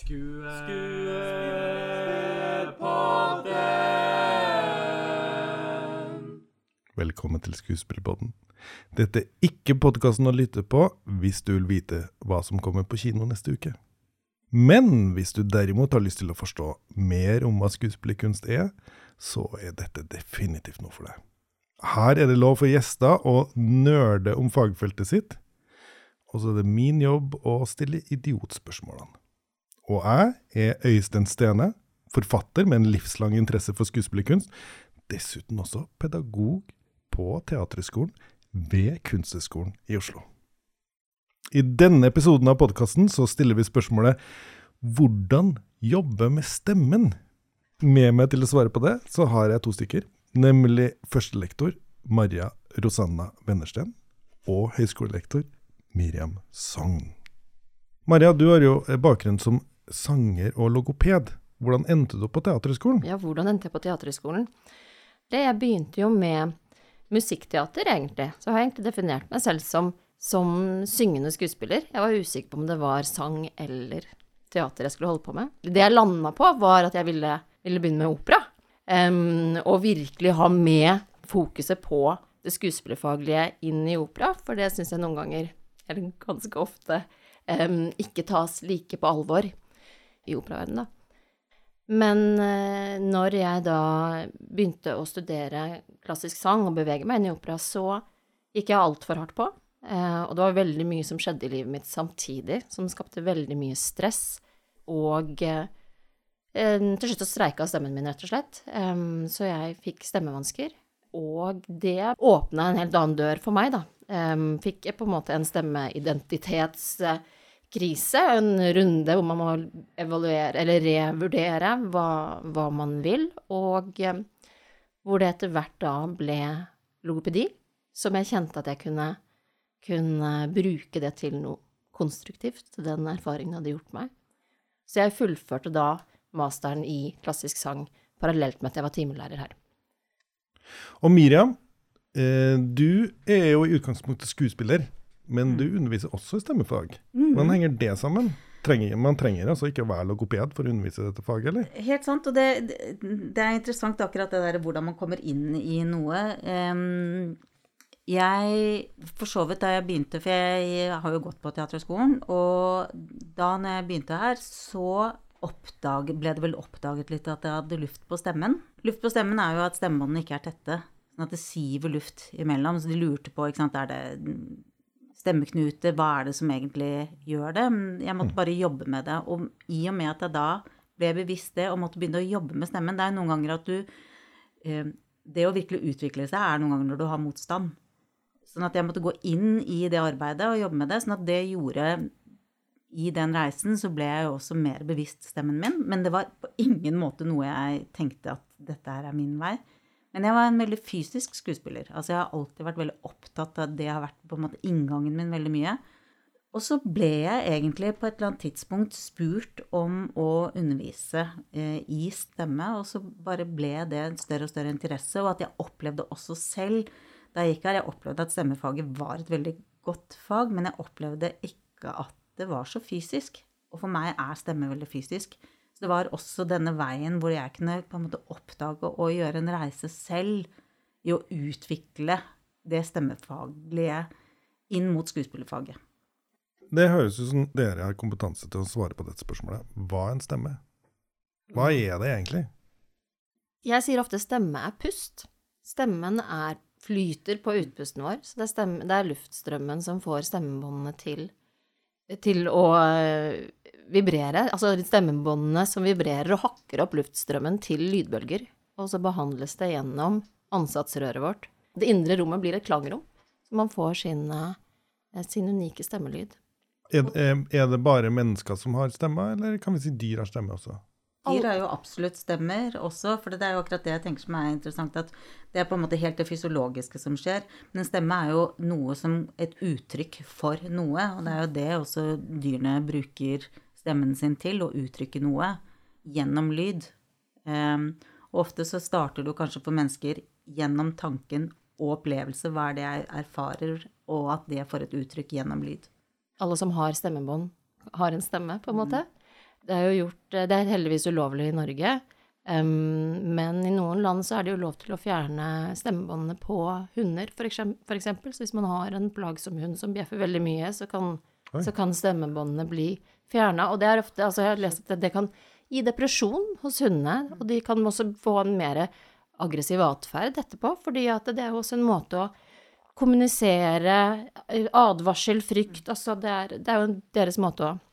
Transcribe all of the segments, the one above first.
Skue... Skuespillpodden! Velkommen til Skuespillpodden. Dette er ikke podkasten å lytte på hvis du vil vite hva som kommer på kino neste uke. Men hvis du derimot har lyst til å forstå mer om hva skuespillerkunst er, så er dette definitivt noe for deg. Her er det lov for gjester å nerde om fagfeltet sitt, og så er det min jobb å stille idiotspørsmålene. Og jeg er Øystein Stene, forfatter med en livslang interesse for skuespillerkunst, dessuten også pedagog på Teaterhøgskolen ved Kunsthøgskolen i Oslo. I denne episoden av podkasten stiller vi spørsmålet hvordan jobbe med stemmen? Med meg til å svare på det, så har jeg to stykker. Nemlig førstelektor Maria Rosanna Wennersten og høyskolelektor Miriam Sogn. Maria, du har jo bakgrunn som sanger og logoped. Hvordan endte du på Teaterhøgskolen? Ja, hvordan endte jeg på Teaterhøgskolen? Jeg begynte jo med musikkteater, egentlig. Så har jeg egentlig definert meg selv som, som syngende skuespiller. Jeg var usikker på om det var sang eller teater jeg skulle holde på med. Det jeg landa på, var at jeg ville, ville begynne med opera. Um, og virkelig ha med fokuset på det skuespillerfaglige inn i opera, for det syns jeg noen ganger, eller ganske ofte, um, ikke tas like på alvor i operaverdenen, da. Men uh, når jeg da begynte å studere klassisk sang og bevege meg inn i opera, så gikk jeg altfor hardt på. Uh, og det var veldig mye som skjedde i livet mitt samtidig, som skapte veldig mye stress. Og uh, til slutt så streika stemmen min, rett og slett. Så jeg fikk stemmevansker. Og det åpna en helt annen dør for meg, da. Fikk jeg på en måte en stemmeidentitetskrise, en runde hvor man må evaluere, eller revurdere hva, hva man vil, og um, hvor det etter hvert da ble logopedi, som jeg kjente at jeg kunne, kunne bruke det til noe konstruktivt, den erfaringen hadde gjort meg. Så jeg fullførte da masteren i klassisk sang parallelt med at jeg var timelærer her. Og Miriam, eh, du er jo i utgangspunktet skuespiller, men Mm. du underviser også i stemmefag. Hvordan henger det sammen? Trenger, man trenger altså ikke å være logoped for å undervise i dette faget, eller? Helt sant. Og det, det er interessant akkurat det der hvordan man kommer inn i noe. Jeg For så vidt da jeg begynte, for jeg har jo gått på Teaterhøgskolen, og da når jeg begynte her, så oppdag, ble det vel oppdaget litt at jeg hadde luft på stemmen. Luft på stemmen er jo at stemmebåndene ikke er tette, sånn at det siver luft imellom. Så de lurte på, ikke sant, er det stemmeknute, hva er det som egentlig gjør det? Jeg måtte bare jobbe med det. Og i og med at jeg da ble bevisst det og måtte begynne å jobbe med stemmen, det er noen ganger at du eh, Det å virkelig utvikle seg er noen ganger når du har motstand. Sånn at jeg måtte gå inn i det arbeidet og jobbe med det. Sånn at det gjorde I den reisen så ble jeg jo også mer bevisst stemmen min. Men det var på ingen måte noe jeg tenkte at dette her er min vei. Men jeg var en veldig fysisk skuespiller. Altså jeg har alltid vært veldig opptatt av det har vært på en måte inngangen min veldig mye. Og så ble jeg egentlig på et eller annet tidspunkt spurt om å undervise eh, i stemme, og så bare ble det en større og større interesse, og at jeg opplevde også selv da jeg gikk her, jeg opplevde at stemmefaget var et veldig godt fag, men jeg opplevde ikke at det var så fysisk. Og for meg er stemme veldig fysisk. Så det var også denne veien hvor jeg kunne på en måte oppdage og gjøre en reise selv i å utvikle det stemmefaglige inn mot skuespillerfaget. Det høres ut som dere har kompetanse til å svare på dette spørsmålet. Hva er en stemme? Hva er det egentlig? Jeg sier ofte stemme er pust. Stemmen er flyter på utpusten vår, så det er, stemme, det er luftstrømmen som får stemmebåndene til, til å øh, vibrere. Altså stemmebåndene som vibrerer og hakker opp luftstrømmen til lydbølger, og så behandles det gjennom ansatsrøret vårt. Det indre rommet blir et klangrom, så man får sin, øh, sin unike stemmelyd. Er, er det bare mennesker som har stemme, eller kan vi si dyr har stemme også? Dyr har jo absolutt stemmer også, for det er jo akkurat det jeg tenker som er interessant, at det er på en måte helt det fysiologiske som skjer. Men en stemme er jo noe som et uttrykk for noe, og det er jo det også dyrene bruker stemmen sin til, å uttrykke noe gjennom lyd. Um, ofte så starter du kanskje for mennesker gjennom tanken og opplevelse, hva er det jeg erfarer, og at det får et uttrykk gjennom lyd. Alle som har stemmebånd, har en stemme, på en måte. Det er jo gjort Det er heldigvis ulovlig i Norge. Um, men i noen land så er det jo lov til å fjerne stemmebåndene på hunder, for eksempel, for eksempel. Så hvis man har en plagsom hund som bjeffer veldig mye, så kan, så kan stemmebåndene bli fjerna. Og det er ofte Altså, jeg har lest at det kan gi depresjon hos hundene, og de kan også få en mer aggressiv atferd etterpå, fordi at det er også en måte å kommunisere advarsel, frykt Altså, det er, det er jo deres måte å eh,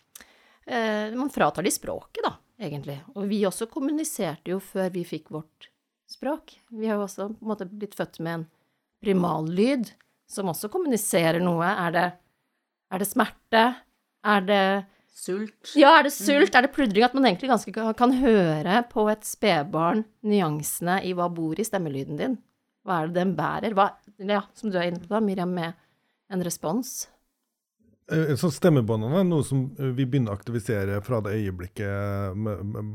Man fratar de språket, da egentlig. Og vi også kommuniserte jo før vi fikk vårt språk. Vi har jo også på en måte blitt født med en primallyd som også kommuniserer noe. Er det, er det smerte? Er det Sult. Ja, er det sult? Er det pludring? At man egentlig ganske kan høre på et spedbarn nyansene i hva bor i stemmelyden din. Hva er det den bærer? Hva, ja, som du er inne på da, Miriam, med en respons. Eh, så stemmebåndene er noe som eh, vi begynner å aktivisere fra det øyeblikket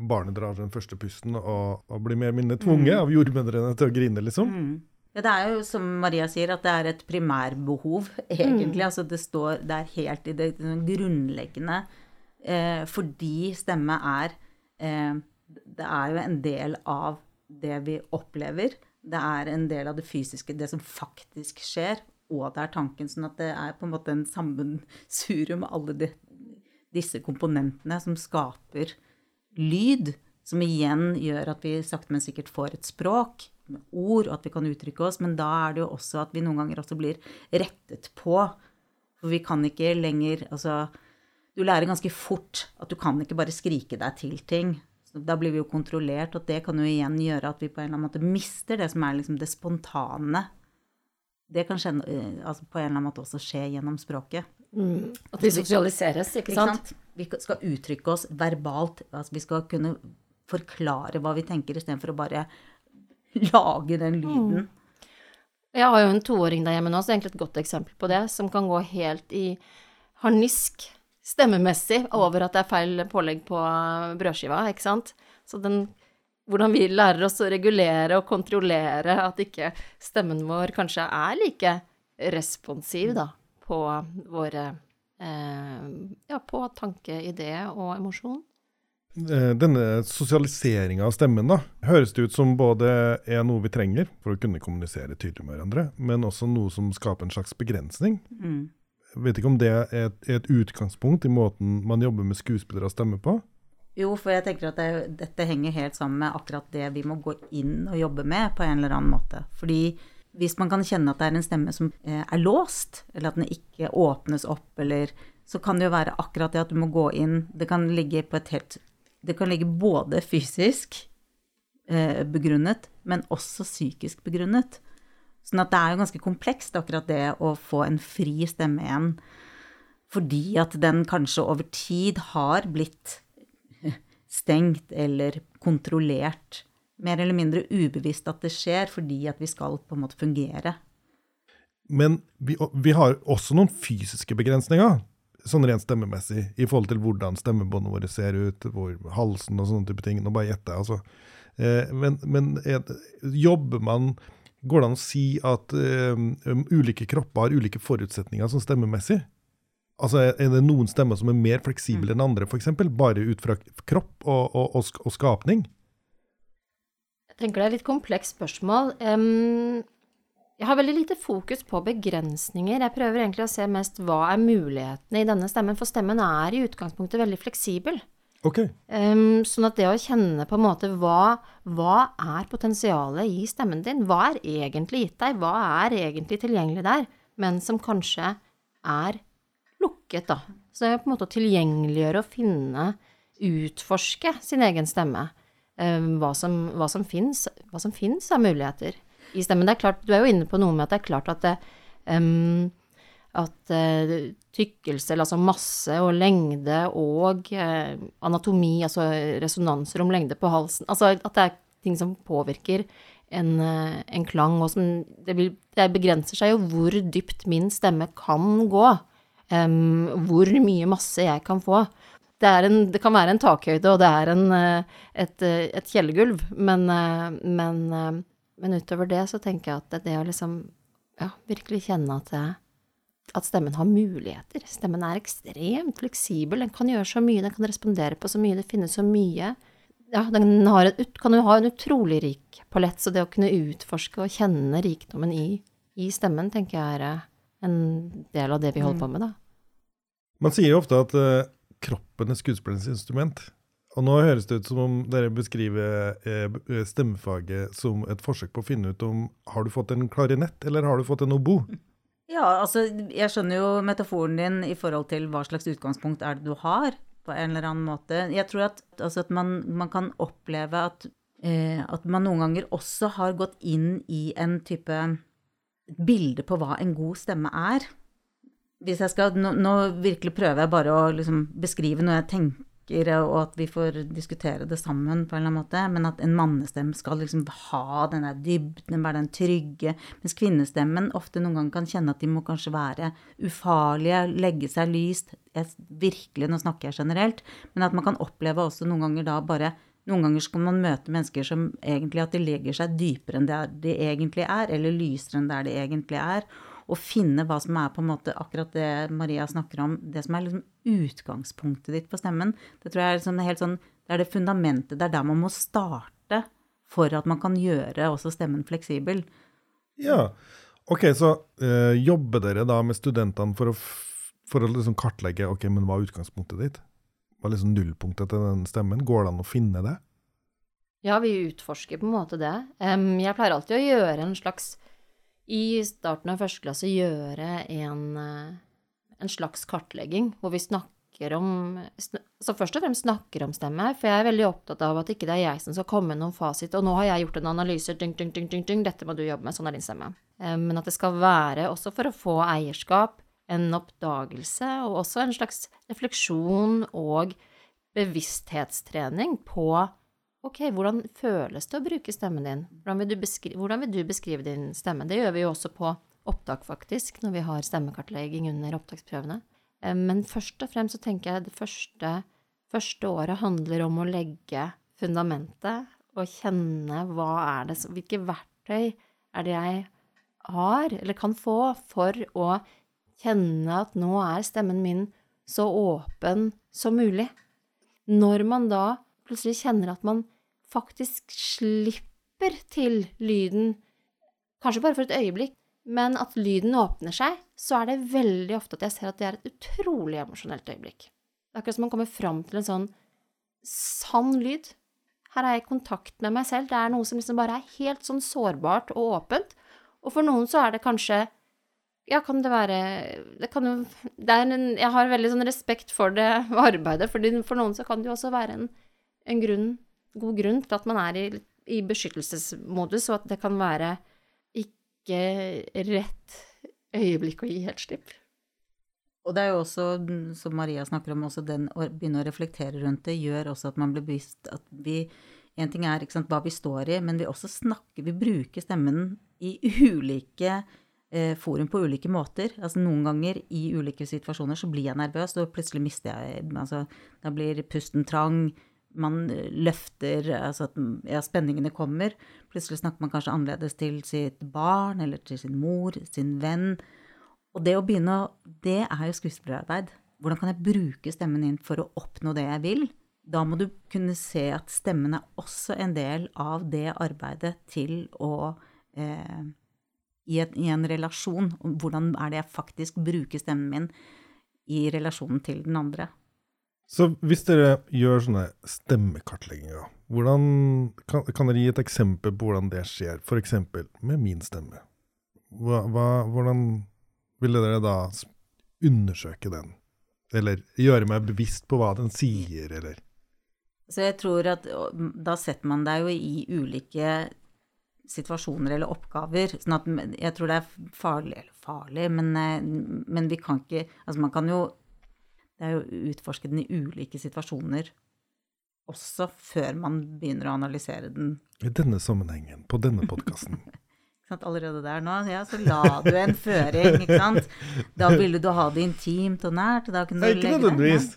barnet drar den første pusten og, og blir mer eller mindre tvunget mm. av jordmødrene til å grine, liksom. Mm. Ja, det er jo som Maria sier, at det er et primærbehov, egentlig. Mm. Altså det står Det er helt i det, det grunnleggende. Eh, fordi stemme er eh, Det er jo en del av det vi opplever. Det er en del av det fysiske, det som faktisk skjer og det er tanken. Sånn at det er på en måte en sammensurium med alle de, disse komponentene som skaper lyd. Som igjen gjør at vi sakte, men sikkert får et språk med ord, og at vi kan uttrykke oss. Men da er det jo også at vi noen ganger også blir rettet på. For vi kan ikke lenger Altså, du lærer ganske fort at du kan ikke bare skrike deg til ting. Da blir vi jo kontrollert, og det kan jo igjen gjøre at vi på en eller annen måte mister det som er liksom det spontane det kan skje, eh, altså på en eller annen måte også skje gjennom språket. Mm. At vi sosialiseres, ikke sant? ikke sant? Vi skal uttrykke oss verbalt. Altså vi skal kunne forklare hva vi tenker, istedenfor å bare lage den lyden. Mm. Jeg har jo en toåring der hjemme nå, så det er egentlig et godt eksempel på det, som kan gå helt i harnisk stemmemessig over at det er feil pålegg på brødskiva, ikke sant. Så den hvordan vi lærer oss å regulere og kontrollere at ikke stemmen vår kanskje er like responsiv, da, på våre eh, Ja, på tanke, idé og emosjon. Eh, denne sosialiseringa av stemmen da, høres det ut som både er noe vi trenger for å kunne kommunisere tydelig med hverandre, men også noe som skaper en slags begrensning. Mm. Jeg vet ikke om det er et, et utgangspunkt i måten man jobber med skuespillere og stemmer på? Jo, for jeg tenker at det, dette henger helt sammen med akkurat det vi må gå inn og jobbe med på en eller annen måte. Fordi hvis man kan kjenne at det er en stemme som eh, er låst, eller at den ikke åpnes opp, eller så kan det jo være akkurat det at du må gå inn Det kan ligge på et helt Det kan ligge både fysisk eh, begrunnet, men også psykisk begrunnet. Sånn at det er jo ganske komplekst, akkurat det å få en fri stemme igjen. Fordi at den kanskje over tid har blitt stengt eller kontrollert. Mer eller mindre ubevisst at det skjer, fordi at vi skal på en måte fungere. Men vi, vi har også noen fysiske begrensninger, sånn rent stemmemessig, i forhold til hvordan stemmebåndene våre ser ut, hvor halsen og sånne type ting. Nå bare gjetter jeg, altså. Eh, men, men er, jobber man Går det an å si at um, ulike kropper har ulike forutsetninger sånn stemmemessig? Altså, Er det noen stemmer som er mer fleksible mm. enn andre, f.eks.? Bare ut fra kropp og, og, og, og, skapning? Jeg tenker det er et litt komplekst spørsmål. Um, jeg har veldig lite fokus på begrensninger. Jeg prøver egentlig å se mest hva er mulighetene i denne stemmen, for stemmen er i utgangspunktet veldig fleksibel. Okay. Um, sånn at det å kjenne på en måte hva, hva er potensialet i stemmen din? Hva er egentlig gitt deg? Hva er egentlig tilgjengelig der? Men som kanskje er lukket, da. Så det er på en måte å tilgjengeliggjøre og finne, utforske sin egen stemme. Um, hva som, hva som fins av muligheter i stemmen. Det er klart, du er jo inne på noe med at det er klart at det, um, at uh, tykkelse, altså masse og lengde og uh, anatomi, altså resonanser om lengde på halsen Altså at det er ting som påvirker en, uh, en klang, og som det, vil, det begrenser seg jo hvor dypt min stemme kan gå um, hvor mye masse jeg kan få. Det, en, det, kan være en takhøyde, og det er en, eh, et, eh, et kjellergulv, men, eh, men, men, utover det så tenker jeg at det, å liksom ja, virkelig kjenne at at stemmen har muligheter. Stemmen er ekstremt fleksibel, den kan gjøre så mye, den kan respondere på så mye, det finnes så mye. Ja, den har en, kan jo ha en utrolig rik palett, så det å kunne utforske og kjenne rikdommen i, i stemmen, tenker jeg er en del av det vi holder på med, da. Man sier jo ofte at uh, kroppen er skuespillerens instrument. Og nå høres det ut som om dere beskriver eh, stemmefaget som et forsøk på å finne ut om har du fått en klarinett eller har du fått en obo? Ja, altså jeg skjønner jo metaforen din i forhold til hva slags utgangspunkt er det du har, på en eller annen måte. Jeg tror at, altså at man, man, kan oppleve at, eh, at man noen ganger også har gått inn i en type bilde på hva en god stemme er hvis jeg skal, nå, nå, virkelig prøver jeg bare å liksom beskrive noe jeg tenker, og at vi får diskutere det sammen på en eller annen måte, men at en mannestemme skal liksom ha den der dybden, være den trygge, mens kvinnestemmen ofte noen ganger kan kjenne at de må kanskje være ufarlige, legge seg lyst, jeg, virkelig, nå snakker jeg generelt, men at man kan oppleve også noen ganger da bare noen ganger skal man møte mennesker som egentlig at de legger seg dypere enn det de egentlig er, eller lysere enn der de egentlig er å finne hva som er på en måte akkurat det Maria snakker om, det som er liksom utgangspunktet ditt på stemmen. Det tror jeg er liksom helt sånn, det er det fundamentet, det er der man må starte for at man kan gjøre også stemmen fleksibel. Ja, ok, så øh, jobber dere da med studentene for å, for å liksom kartlegge ok, men hva er utgangspunktet ditt? Hva er liksom nullpunktet til den stemmen? Går det an å finne det? Ja, vi utforsker på en måte det. Um, jeg pleier alltid å gjøre en slags i starten av første klasse gjøre en, eh, en slags kartlegging hvor vi snakker om Så først og fremst snakker om stemme, for jeg er veldig opptatt av at ikke det er jeg som skal komme med noen fasit, og nå har jeg gjort en analyse, ding, ding, ding, dette må du jobbe med, sånn er din stemme. Eh, men at det skal være også for å få eierskap, en oppdagelse, og også en slags refleksjon og bevissthetstrening på Ok, hvordan føles det å bruke stemmen din? Hvordan vil, hvordan vil, du beskrive din stemme? Det gjør vi jo også på opptak, faktisk, når vi har stemmekartlegging under opptaksprøvene. Eh, men først og fremst så tenker jeg det første, første året handler om å legge fundamentet og kjenne hva er det Hvilke verktøy er det jeg har, eller kan få, for å kjenne at nå er stemmen min så åpen som mulig. Når man da plutselig kjenner at man faktisk slipper til lyden, kanskje bare for et øyeblikk, men at lyden åpner seg, så er det veldig ofte at jeg ser at det er et utrolig emosjonelt øyeblikk. Det er akkurat som man kommer fram til en sånn sann lyd. Her er jeg i kontakt med meg selv. Det er noe som liksom bare er helt sånn sårbart og åpent. Og for noen så er det kanskje Ja, kan det være Det kan jo det en, Jeg har veldig sånn respekt for det arbeidet, for, for noen så kan det jo også være en, en grunn god grunn til at man er i, i beskyttelsesmodus, og at det kan være ikke rett øyeblikk å gi helt slipp. Og det er jo også, som Maria snakker om, også den å begynne å reflektere rundt det, gjør også at man blir bevisst at vi En ting er sant, hva vi står i, men vi også snakker Vi bruker stemmen i ulike eh, forum på ulike måter. Altså Noen ganger i ulike situasjoner så blir jeg nervøs, og plutselig mister jeg Altså, da blir pusten trang man løfter Altså at ja, spenningene kommer. Plutselig snakker man kanskje annerledes til sitt barn eller til sin mor, sin venn. Og det å begynne Det er jo skuespillerarbeid. Hvordan kan jeg bruke stemmen din for å oppnå det jeg vil? Da må du kunne se at stemmen er også en del av det arbeidet til å eh, i, et, i, en relasjon. Hvordan er det jeg faktisk bruker stemmen min i relasjonen til den andre? Så hvis dere gjør sånne stemmekartlegginger, hvordan, kan, kan, dere gi et eksempel på hvordan det skjer? F.eks. med min stemme. Hva, hva, hvordan ville dere da undersøke den? Eller gjøre meg bevisst på hva den sier, eller? Så jeg tror at da setter man deg jo i ulike situasjoner eller oppgaver. sånn at jeg tror det er farlig, eller farlig, men, eh, men vi kan ikke Altså man kan jo det er jo å utforske den i ulike situasjoner også før man begynner å analysere den. I denne sammenhengen, på denne podkasten. Allerede der nå, ja, så la du en føring, ikke sant. Da ville du ha det intimt og nært. Da kunne Nei, ikke nødvendigvis.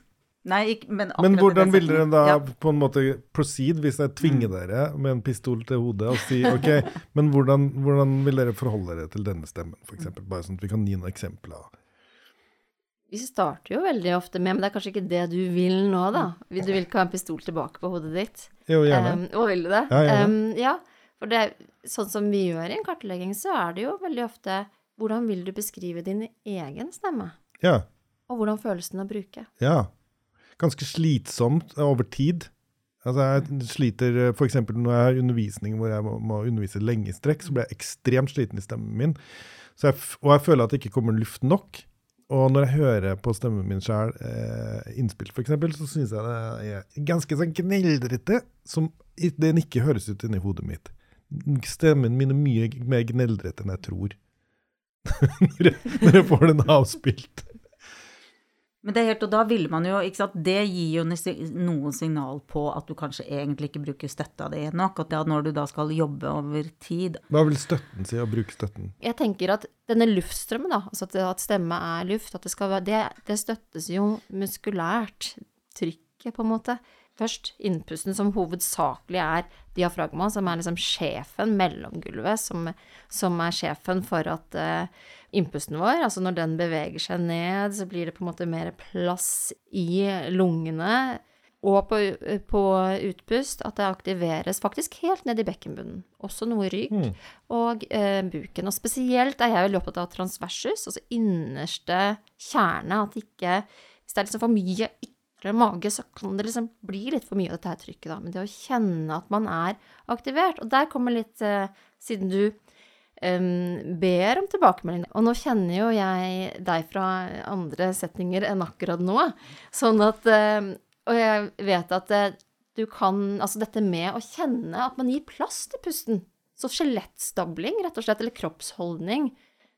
Nei, ikke, men, men hvordan vil dere da ja. på en måte proceed hvis jeg tvinger mm. dere med en pistol til hodet og si ok, men hvordan, hvordan vil dere forholde dere til denne stemmen, f.eks.? Bare sånn at vi kan gi noen eksempler. Vi starter jo veldig ofte med Men det er kanskje ikke det du vil nå, da? Du vil ikke ha en pistol tilbake på hodet ditt? Jo, gjerne. Um, og vil du det? Ja, gjerne. Um, ja, for det, sånn som vi gjør i en kartlegging, så er det jo veldig ofte hvordan vil du beskrive din egen stemme? Ja. Og hvordan føles den å bruke? Ja. Ganske slitsomt over tid. Altså jeg sliter f.eks. når jeg har undervisning hvor jeg må, undervise lenge i strekk, så blir jeg ekstremt sliten i stemmen min. Så jeg, og jeg føler at det ikke kommer luft nok. Og når jeg hører på stemmen min sjøl, eh, innspilt f.eks., så syns jeg det er ganske sånn gneldrete, som den ikke høres ut inni hodet mitt. Stemmen min er mye mer gneldrete enn jeg tror. når, jeg, når jeg får den avspilt. Men det er helt, og da ville man jo, ikke sant, det gir jo noen signal på at du kanskje egentlig ikke bruker støtta di nok, at da, når du da skal jobbe over tid Hva vil støtten si, å bruke støtten? Jeg tenker at denne luftstrømmen, da, altså at, at stemme er luft, at det skal være Det, det støttes jo muskulært. Trykket, på en måte. Først innpusten, som hovedsakelig er diafragma, som er liksom sjefen, mellomgulvet, som, som er sjefen for at uh, innpusten vår, altså når den beveger seg ned, så blir det på en måte mer plass i lungene. Og på, på utpust at det aktiveres faktisk helt ned i bekkenbunnen. Også noe rygg mm. og eh, buken. Og spesielt er jeg veldig opptatt av transversus, altså innerste kjerne. At ikke Hvis det er liksom for mye ytre mage, så kan det liksom bli litt for mye av dette trykket, da. Men det å kjenne at man er aktivert Og der kommer litt eh, Siden du um, ber om tilbakemelding. Og nå kjenner jo jeg deg fra andre setninger enn akkurat nå. Sånn at em, Og jeg vet at eh, du kan Altså dette med å kjenne at man gir plass til pusten. Så skjelettstabling, rett og slett, eller kroppsholdning.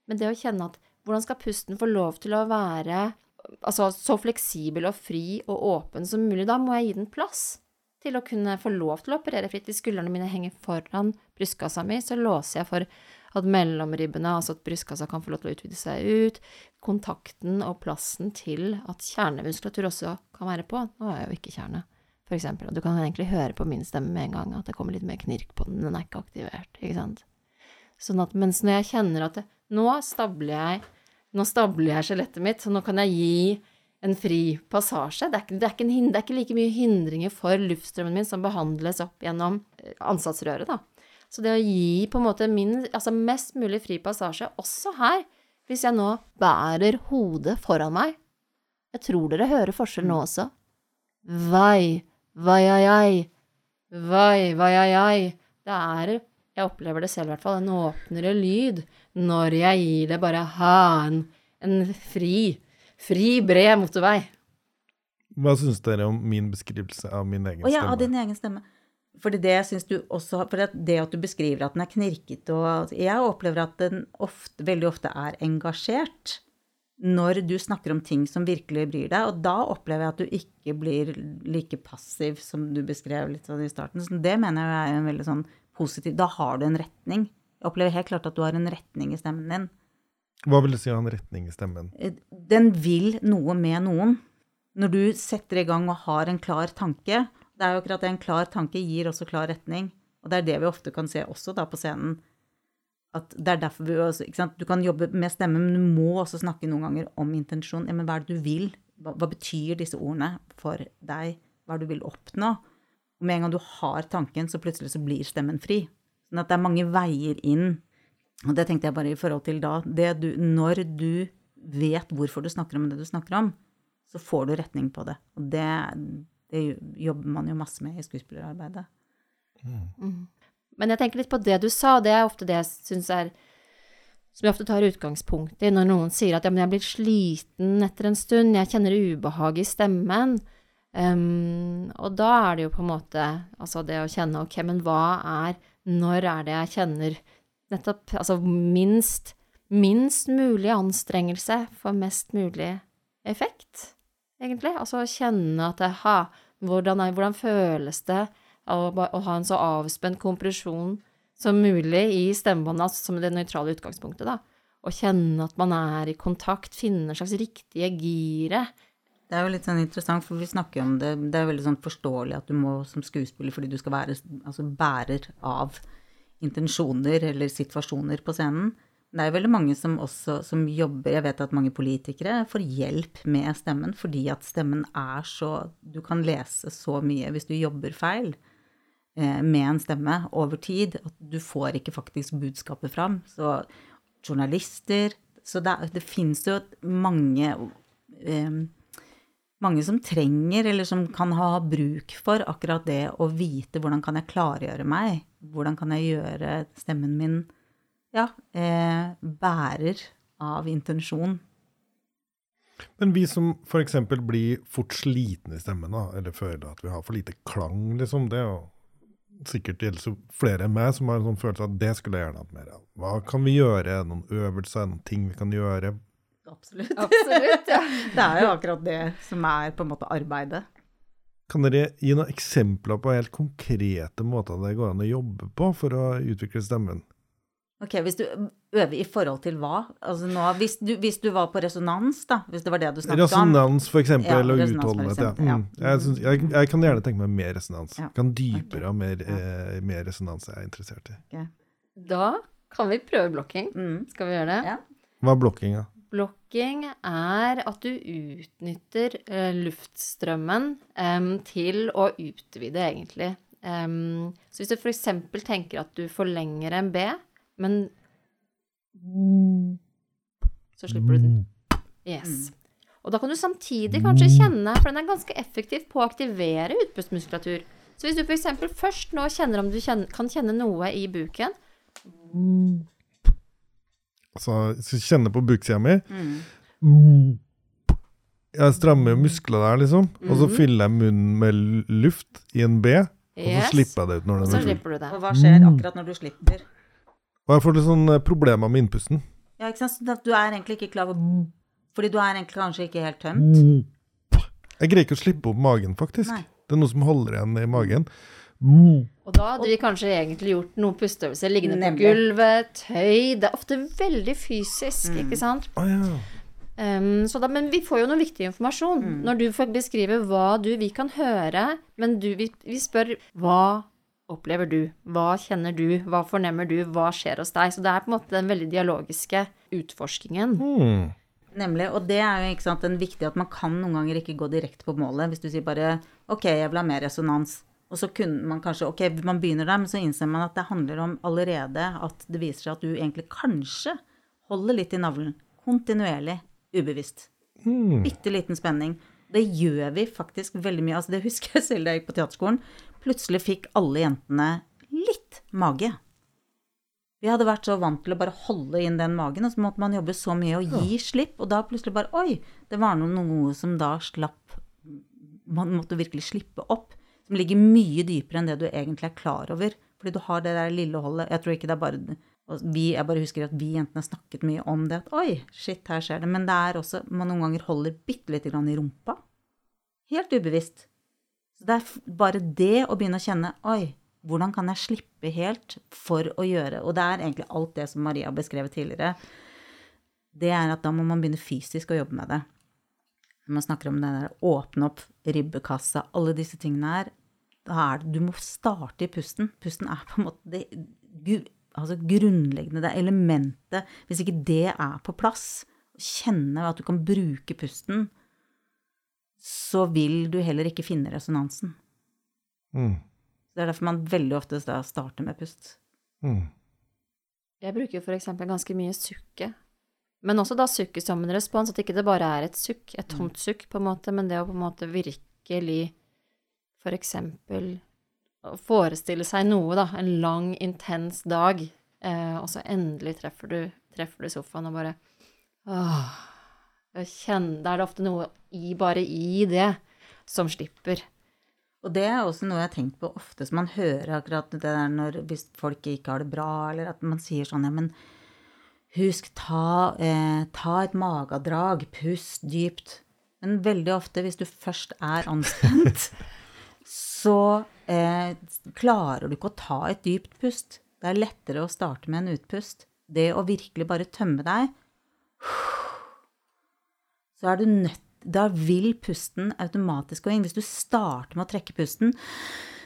Men det å kjenne at hvordan skal pusten få lov til å være altså, så fleksibel og fri og åpen som mulig? Da må jeg gi den plass til å kunne få lov til å operere fritt. Hvis skuldrene mine henger foran brystkassa mi, så låser jeg for at mellomribbene, altså at brystkassa kan få lov til å utvide seg ut. Kontakten og plassen til at kjernemuskulatur også kan være på. Nå er jeg jo ikke kjerne, for eksempel. Og du kan egentlig høre på min stemme med en gang at det kommer litt mer knirk på den. Den er ikke aktivert, ikke sant. Sånn at mens når jeg kjenner at det, nå stabler jeg nå stabler jeg skjelettet mitt, så nå kan jeg gi en fri passasje. Det er, ikke, det, er ikke en, det er ikke like mye hindringer for luftstrømmen min som behandles opp gjennom eh, ansatsrøret, da. Så det å gi på en måte min, altså mest mulig fri passasje, også her, hvis jeg nå bærer hodet foran meg Jeg tror dere hører forskjell nå også. Vai, vai-ai-ai, vai, vai-ai-ai. Det er, jeg opplever det selv i hvert fall, en åpnere lyd når jeg gir det bare ha, en, en fri, fri, bred motorvei. Hva syns dere om min beskrivelse av min egen Å ja, stemme? av din egen stemme. Fordi det syns du også For det, det at du beskriver at den er knirket og Jeg opplever at den ofte, veldig ofte er engasjert når du snakker om ting som virkelig bryr deg. Og da opplever jeg at du ikke blir like passiv som du beskrev litt sånn i starten. Så det mener jeg er en veldig sånn positiv Da har du en retning. Jeg opplever helt klart at du har en retning i stemmen din. Hva vil du si av en retning i stemmen? Eh, Den vil noe med noen. Når du setter i gang og har en klar tanke Det er jo akkurat det, en klar tanke gir også klar retning. Og det er det vi ofte kan se også da på scenen. At det er derfor vi også, ikke sant? Du kan jobbe med stemme, men du må også snakke noen ganger om intensjon. Ja, men hva er det du vil? Hva, hva betyr disse ordene for deg? Hva er det du vil oppnå? Og med en gang du har tanken, så plutselig så blir stemmen fri. Sånn at det er mange veier inn. Og det tenkte jeg bare i forhold til da. Det du, når du vet hvorfor du snakker om det du snakker om, så får du retning på det. Og det, det jobber man jo masse med i skuespillerarbeidet. Men jeg tenker litt på det du sa, og det er ofte det jeg syns er Som jeg ofte tar utgangspunkt i når noen sier at ja, men jeg blir sliten etter en stund, jeg kjenner ubehag i stemmen. Ehm, og da er det jo på en måte altså det å kjenne ok, men hva er Når er det jeg kjenner nettopp altså minst minst mulig anstrengelse for mest mulig effekt, egentlig. Altså kjenne at ha, hvordan, er, hvordan føles det å, å ha en så avspent kompresjon som mulig i stemmebåndet, altså som det nøytrale utgangspunktet, da. Å kjenne at man er i kontakt, finne en slags riktige giret. Det er jo litt sånn interessant, for vi snakker jo om det Det er veldig sånn forståelig at du må som skuespiller, fordi du skal være altså bærer av intensjoner eller situasjoner på scenen. Det er veldig mange som også som jobber Jeg vet at mange politikere får hjelp med stemmen fordi at stemmen er så Du kan lese så mye hvis du jobber feil eh, med en stemme over tid at du får ikke faktisk budskapet fram. Så journalister Så det, det fins jo mange eh, mange som trenger, eller som kan ha bruk for akkurat det å vite hvordan kan jeg klargjøre meg, hvordan kan jeg gjøre stemmen min ja, eh, bærer av intensjon. Men vi som f.eks. blir fort slitne i stemmen, da, eller føler at vi har for lite klang, liksom, det og sikkert gjelder flere enn meg som har en sånn følelse at det skulle jeg gjerne hatt mer av. Hva kan vi gjøre? Noen øvelser, noen ting vi kan gjøre? Absolutt. Absolutt, ja. det er jo akkurat det som er på en måte arbeidet. Kan dere gi noen eksempler på helt konkrete måter det går an å jobbe på for å utvikle stemmen? Ok, Hvis du øver i forhold til hva? Altså nå, hvis, du, hvis du var på resonans, da, hvis det var det du snakket om? Resonans, for eksempel, Ja, eller utholdenhet. Ja. Mm. Jeg, synes, jeg, jeg kan gjerne tenke meg mer resonans. Ja. Kan dypere og okay. mer, eh, mer resonans jeg er interessert i. Da kan vi prøve blokking. Mm. Skal vi gjøre det? Ja. Hva er blokkinga? Blokking er at du utnytter eh, luftstrømmen til å utvide, egentlig. Så hvis du f.eks. tenker at du forlenger en B, men Så slipper du den. Yes. Og da kan du samtidig kanskje kjenne, for den er ganske effektiv på å aktivere utpustmuskulatur. Så hvis du f.eks. først nå kjenner om du kan kjenne noe i buken, Altså, så kjenne på buksida mi. Mm. Jeg strammer muskler der, liksom. Og så Mhm. fyller jeg munnen med luft i en B, og så Yes. slipper jeg det ut når den er full. slipper du det. Og hva skjer akkurat når du slipper? Og jeg får litt sånn eh, problemer med innpusten. Ja, ikke sant? Så du er egentlig ikke klar over Fordi du er egentlig kanskje ikke helt tømt. Jeg greier ikke å slippe opp magen, faktisk. Nei. Det er noe som holder igjen i magen. Og da hadde vi kanskje egentlig gjort noen pusteøvelser liggende på gulvet, tøy Det er ofte veldig fysisk, Mm. ikke sant? Oh, ja. Um, så da, men vi får jo noe viktig informasjon. Mm. Når du får beskrive hva du Vi kan høre, men du, vi, vi spør hva opplever du? Hva kjenner du? Hva fornemmer du? Hva skjer hos deg? Så det er på en måte den veldig dialogiske utforskingen. Mm. Nemlig. Og det er jo ikke sant, den viktige at man kan noen ganger ikke gå direkte på målet. Hvis du sier bare OK, jeg vil ha mer resonans. Og så kunne man kanskje OK, man begynner der, men så innser man at det handler om allerede at det viser seg at du egentlig kanskje holder litt i navlen. Kontinuerlig. Ubevisst. Mm. Bitte liten spenning. Det gjør vi faktisk veldig mye. Altså, det husker jeg selv da jeg gikk på teaterskolen. Plutselig fikk alle jentene litt mage. Vi hadde vært så vant til å bare holde inn den magen, og så måtte man jobbe så mye og gi slipp, og da plutselig bare Oi! Det var noe, noe som da slapp Man måtte virkelig slippe opp. Som ligger mye dypere enn det du egentlig er klar over. Fordi du har det der lille holdet Jeg tror ikke det er bare vi, Jeg bare husker at vi jentene snakket mye om det. At oi, shit, her skjer det. Men det er også Man noen ganger holder bitte lite grann i rumpa. Helt ubevisst. Så det er bare det å begynne å kjenne Oi, hvordan kan jeg slippe helt for å gjøre Og det er egentlig alt det som Maria beskrev tidligere. Det er at da må man begynne fysisk å jobbe med det. Når man snakker om det der åpne opp ribbekassa, alle disse tingene her, da er det Du må starte i pusten. Pusten er på en måte det altså grunnleggende, det elementet. Hvis ikke det er på plass, kjenne at du kan bruke pusten, så vil du heller ikke finne resonansen. Mm. Det er derfor man veldig ofte starter med pust. Mm. Jeg bruker eksempel ganske mye sukke. Men også da sukket som en respons, at ikke det bare er et sukk, et tomt sukk, på en måte, men det å på en måte virkelig for eksempel å forestille seg noe, da, en lang, intens dag, eh, og så endelig treffer du, treffer du sofaen og bare åh, kjenner, Da er det ofte noe i, bare i det som slipper. Og det er også noe jeg har tenkt på ofte, som man hører akkurat det der når, hvis folk ikke har det bra, eller at man sier sånn, ja, men husk, ta, eh, ta et magedrag, pust dypt. Men veldig ofte, hvis du først er anspent, så eh, klarer du ikke å ta et dypt pust. Det er lettere å starte med en utpust. Det å virkelig bare tømme deg, så er du nødt Da vil pusten automatisk gå inn. Hvis du starter med å trekke pusten,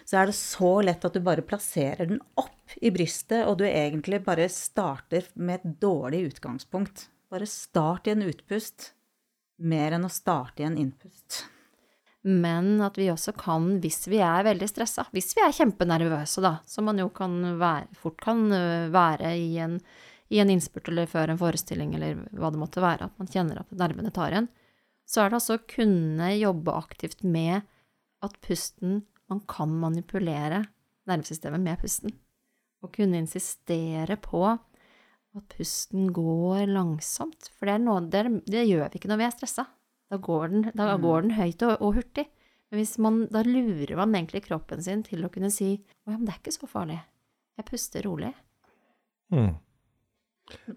så er det så lett at du bare plasserer den opp i brystet, og du egentlig bare starter med et dårlig utgangspunkt. Bare start i en utpust, mer enn å starte i en innpust. Men at vi også kan, hvis vi er veldig stressa, hvis vi er kjempenervøse, da, som man jo kan være, fort kan øh, være i en, i en innspurt eller før en forestilling eller hva det måtte være, at man kjenner at nervene tar igjen, så er det altså å kunne jobbe aktivt med at pusten Man kan manipulere nervesystemet med pusten. Og kunne insistere på at pusten går langsomt. For det, noe, det, det gjør vi ikke når vi er stressa. Da går den, da Mm. går den høyt og, og hurtig. Men hvis man, da lurer man egentlig kroppen sin til å kunne si å ja, men det er ikke så farlig. Jeg puster rolig. Mm.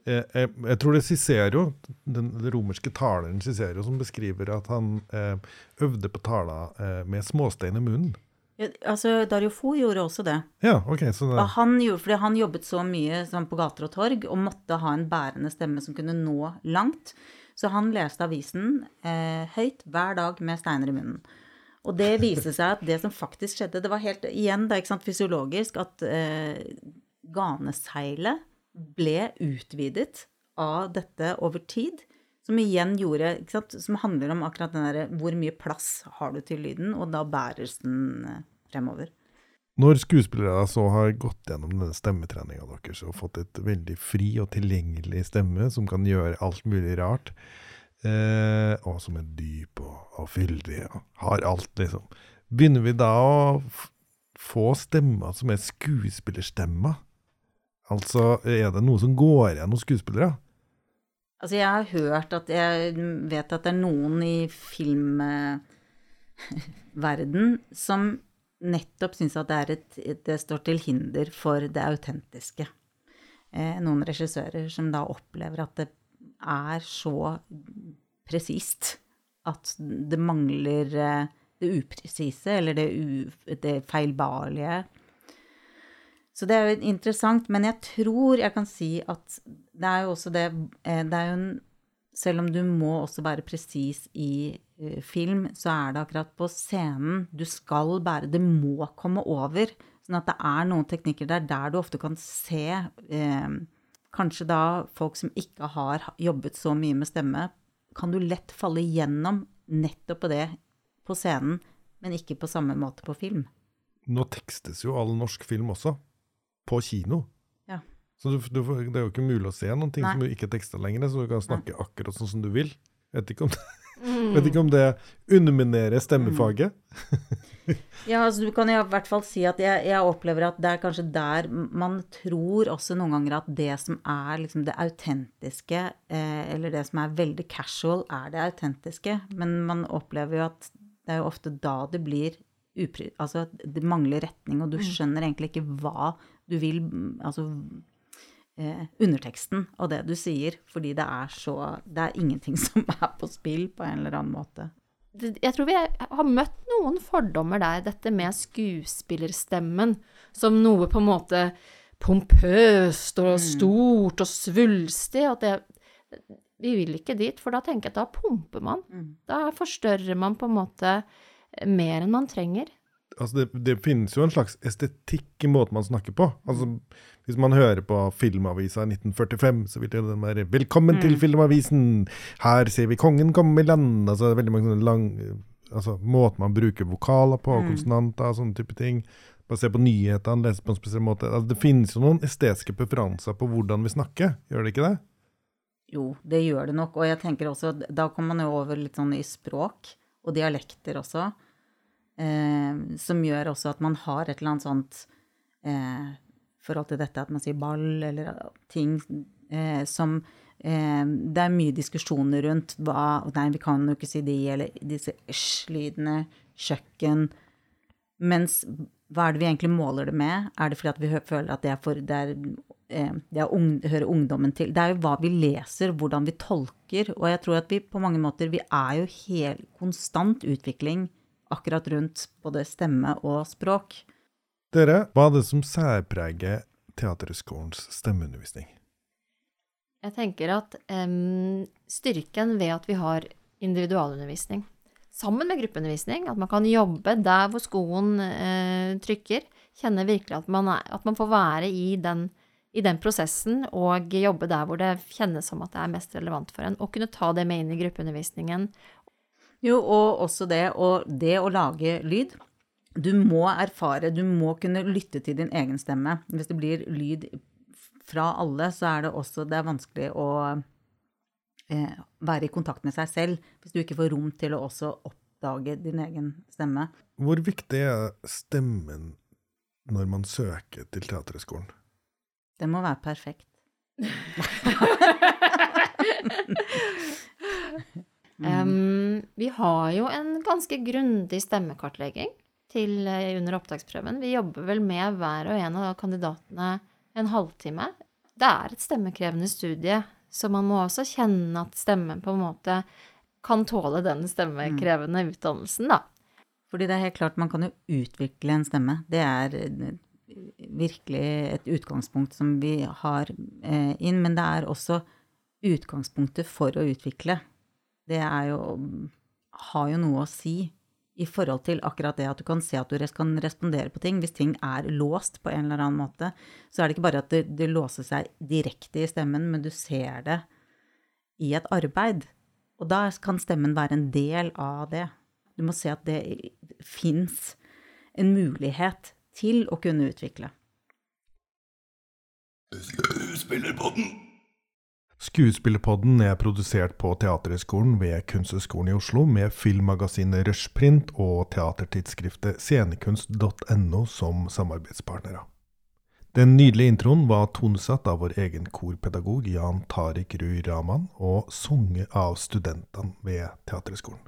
Jeg, jeg, jeg tror det er Cicero, den, den romerske taleren Cicero, som beskriver at han eh, øvde på tala eh, med småstein i munnen. Ja, altså, Dario Fo gjorde også det. Ja, ok, så det, han, gjorde, fordi han jobbet så mye sånn, på gater og torg og måtte ha en bærende stemme som kunne nå langt. Så han leste avisen eh, høyt hver dag med steiner i munnen. Og det viste seg at det som faktisk skjedde, det var helt igjen det er ikke sant, fysiologisk at eh, ganeseilet ble utvidet av dette over tid. Som igjen gjorde Som handler om akkurat den derre hvor mye plass har du til lyden, og da bæres den eh, fremover. Når skuespillere så har gått gjennom denne stemmetreninga deres og fått et veldig fri og tilgjengelig stemme som kan gjøre alt mulig rart, eh, og som er dyp og, og fyldig og har alt, liksom, begynner vi da å få stemmer som er skuespillerstemmer? Altså, er det noe som går igjen hos skuespillere? Altså, jeg har hørt at Jeg vet at det er noen i filmverden som nettopp syns at det, er et, det står til hinder for det autentiske. Eh, noen regissører som da opplever at det er så presist at det mangler eh, det upresise, eller det, u, det feilbarlige. Så det er jo interessant, men jeg tror jeg kan si at det er jo også det eh, Det er jo en Selv om du må også være presis i eh, film, så er det akkurat på scenen du skal bære Det må komme over. Sånn at det er noen teknikker der der du ofte kan se eh, Kanskje da folk som ikke har jobbet så mye med stemme, kan du lett falle igjennom nettopp på det på scenen, men ikke på samme måte på film. Nå tekstes jo all norsk film også, på kino. Ja. Så du, du, det er jo ikke mulig å se noen ting Nei. som ikke er teksta lenger, så du kan snakke akkurat sånn som du vil. Vet ikke om det, Mm. vet ikke om det underminerer stemmefaget. Ja, altså du kan i hvert fall si at jeg, jeg opplever at det er kanskje der man tror også noen ganger at det som er liksom det autentiske, eh, eller det som er veldig casual, er det autentiske. Men man opplever jo at det er jo ofte da det blir upri... Altså at det mangler retning, og du skjønner egentlig ikke hva du vil Altså eh, underteksten av det du sier, fordi det er så Det er ingenting som er på spill på en eller annen måte. jeg tror vi har møtt noen fordommer der, dette med skuespillerstemmen som noe på en måte pompøst og stort og svulstig. At det, vi vil ikke dit, for da tenker jeg at da pumper man. Da forstørrer man på en måte mer enn man trenger. Altså det, det finnes jo en slags estetikk i måten man snakker på. Altså, hvis man hører på Filmavisa i 1945, så vil det den være 'Velkommen til Filmavisen! Her ser vi kongen komme i land!' Altså, det er veldig mange sånne lang Altså, måten man bruker vokaler på, konsonanter og sånne type ting. Bare se på nyhetene, lese på en spesiell måte. Altså, det finnes jo noen estetiske preferanser på hvordan vi snakker, gjør det ikke det? Jo, det gjør det nok. Og jeg tenker også, da kommer man jo over litt sånn i språk og dialekter også. Eh, som gjør også at man har et eller annet sånt eh, forhold til dette at man sier ball eller ting eh, som eh, Det er mye diskusjoner rundt hva Nei, vi kan jo ikke si de, eller disse æsj-lydene, kjøkken. Mens hva er det vi egentlig måler det med? Er det fordi at vi føler at det er for det er, eh, det er ung, hører ungdommen til? Det er jo hva vi leser, hvordan vi tolker. Og jeg tror at vi på mange måter Vi er jo helt konstant utvikling akkurat rundt både stemme og språk. Dere, hva er det som særpreger Teaterskolens stemmeundervisning? Jeg tenker at um, styrken ved at vi har individualundervisning, sammen med gruppeundervisning. At man kan jobbe der hvor skoen uh, trykker. Kjenne virkelig at man, er, at man får være i den, i den, prosessen og jobbe der hvor det kjennes som at det er mest relevant for en. Og kunne ta det med inn i gruppeundervisningen. Jo, og også det, og det å lage lyd. Du må erfare, du må kunne lytte til din egen stemme. Hvis det blir lyd fra alle, så er det også det er vanskelig å eh, være i kontakt med seg selv hvis du ikke får rom til å også oppdage din egen stemme. Hvor viktig er stemmen når man søker til Teaterhøgskolen? Den må være perfekt. um, vi har jo en ganske grundig stemmekartlegging til, eh, under opptaksprøven. Vi jobber vel med hver og en av kandidatene en halvtime. Det er et stemmekrevende studie, så man må også kjenne at stemmen på en måte kan tåle den stemmekrevende mm. utdannelsen, da. Fordi det er helt klart, man kan jo utvikle en stemme. Det er eh, virkelig et utgangspunkt som vi har eh, inn, men det er også utgangspunktet for å utvikle. Det er jo har jo noe å si i forhold til akkurat det at du kan se at du kan respondere på ting. Hvis ting er låst på en eller annen måte, så er det ikke bare at det, det låser seg direkte i stemmen, men du ser det i et arbeid. Og da kan stemmen være en del av det. Du må se at det fins en mulighet til å kunne utvikle. Skuespillerpodden! Skuespillerpodden er produsert på Teaterhøgskolen ved Kunsthøgskolen i Oslo med filmmagasinet Rushprint og teatertidsskriftet scenekunst.no som samarbeidspartnere. Den nydelige introen var tonesatt av vår egen korpedagog Jan Tariq Ruy Raman og sunget av studentene ved Teaterhøgskolen.